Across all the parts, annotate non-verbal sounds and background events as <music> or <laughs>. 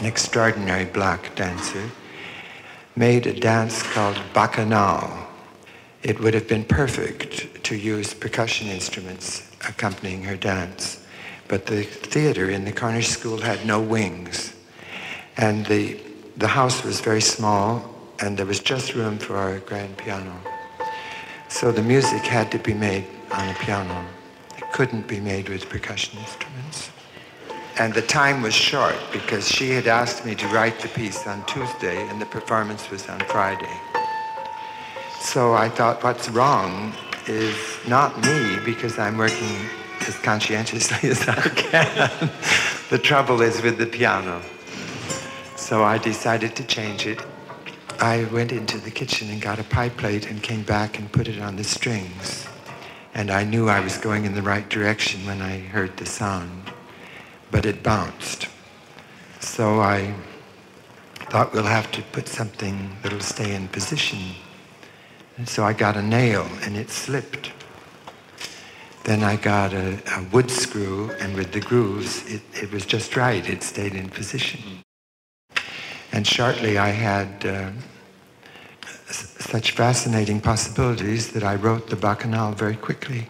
an extraordinary black dancer, made a dance called Bacchanale. It would have been perfect to use percussion instruments accompanying her dance, but the theater in the Cornish School had no wings, and the, the house was very small, and there was just room for our grand piano. So the music had to be made on a piano. It couldn't be made with percussion instruments. And the time was short because she had asked me to write the piece on Tuesday and the performance was on Friday. So I thought what's wrong is not me because I'm working as conscientiously <laughs> as I can. the trouble is with the piano. So I decided to change it. I went into the kitchen and got a pie plate and came back and put it on the strings. And I knew I was going in the right direction when I heard the sound but it bounced. So I thought we'll have to put something that'll stay in position. And so I got a nail and it slipped. Then I got a, a wood screw and with the grooves, it, it, was just right. It stayed in position. And shortly I had uh, such fascinating possibilities that I wrote the Bacchanale very quickly.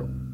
Cristo.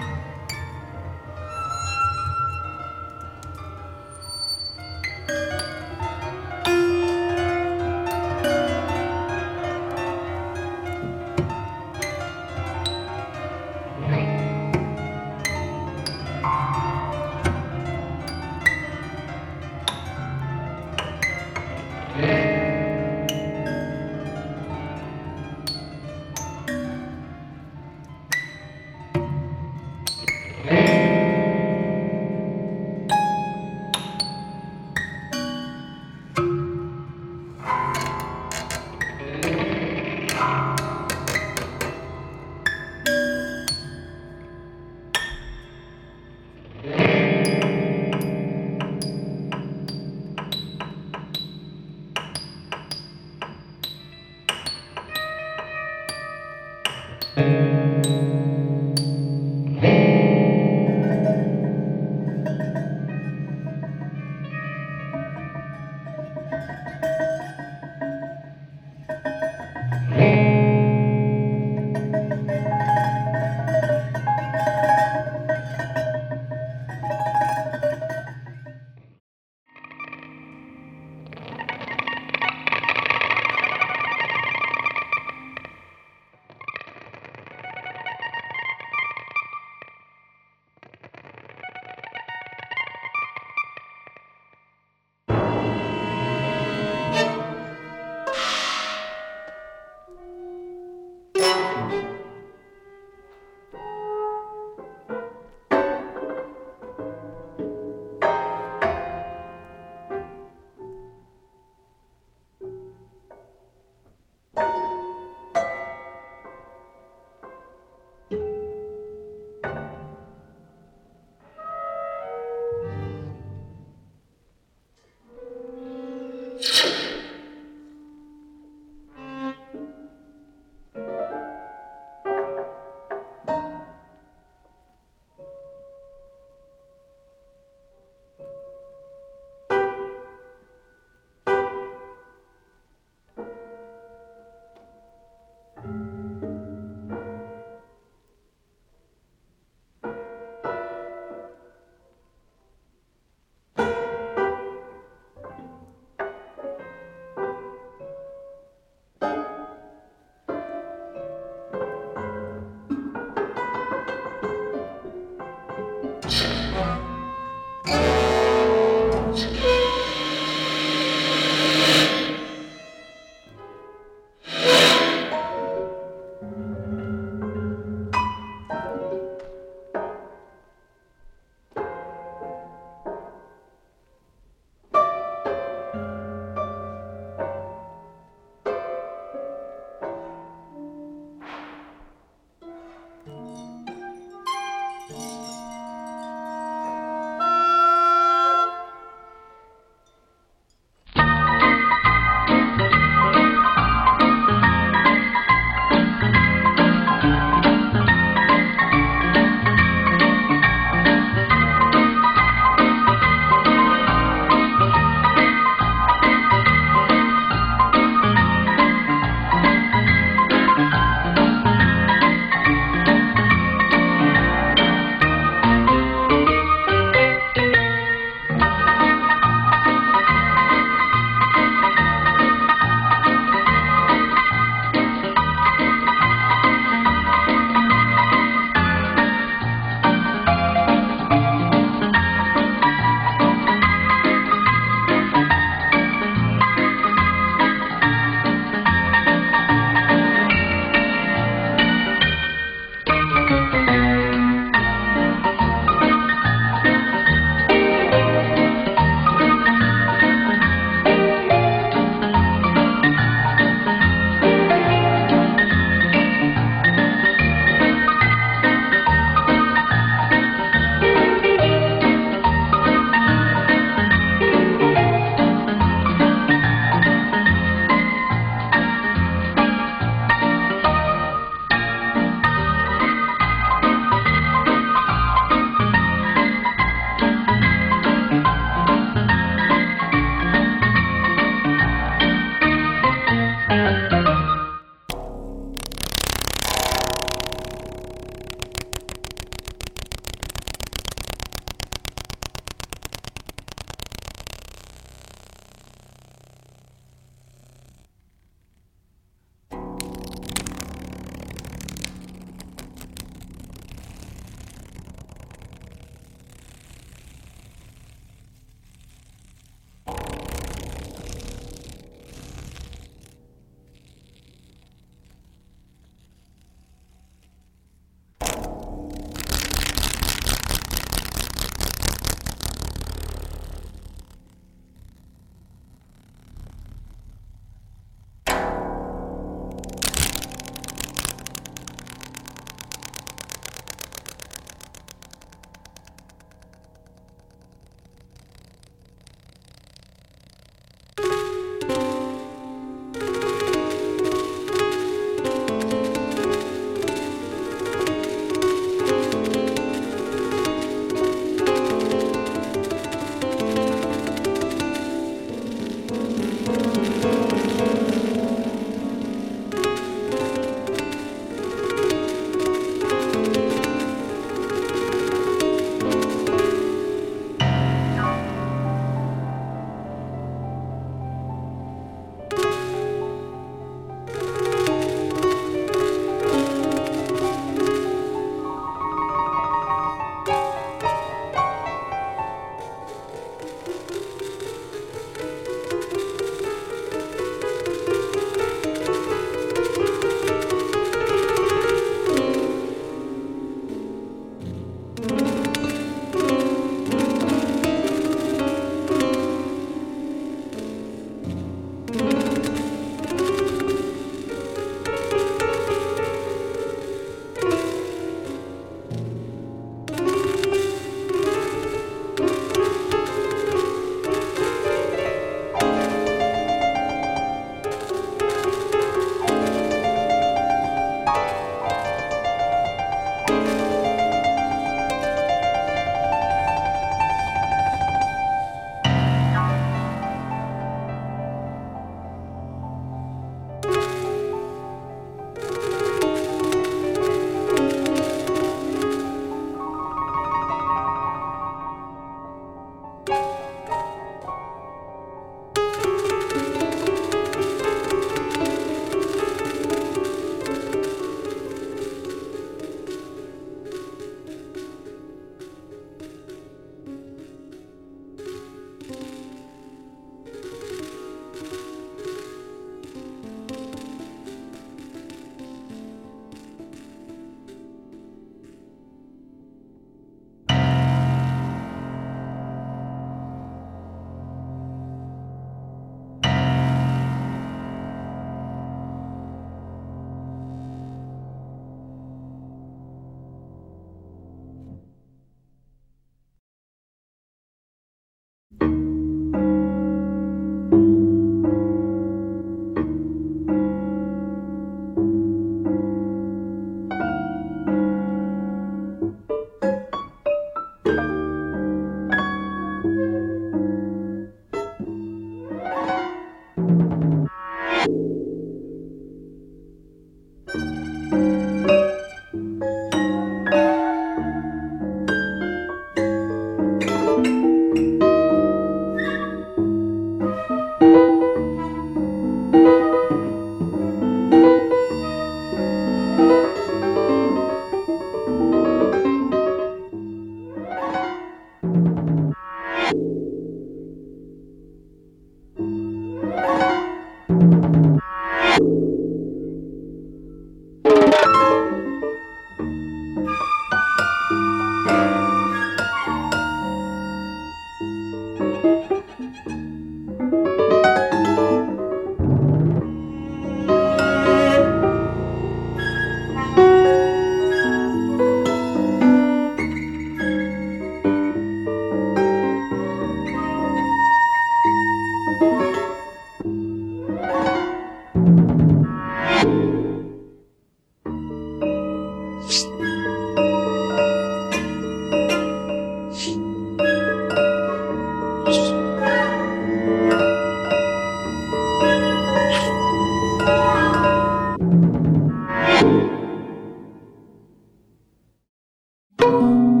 Música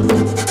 Thank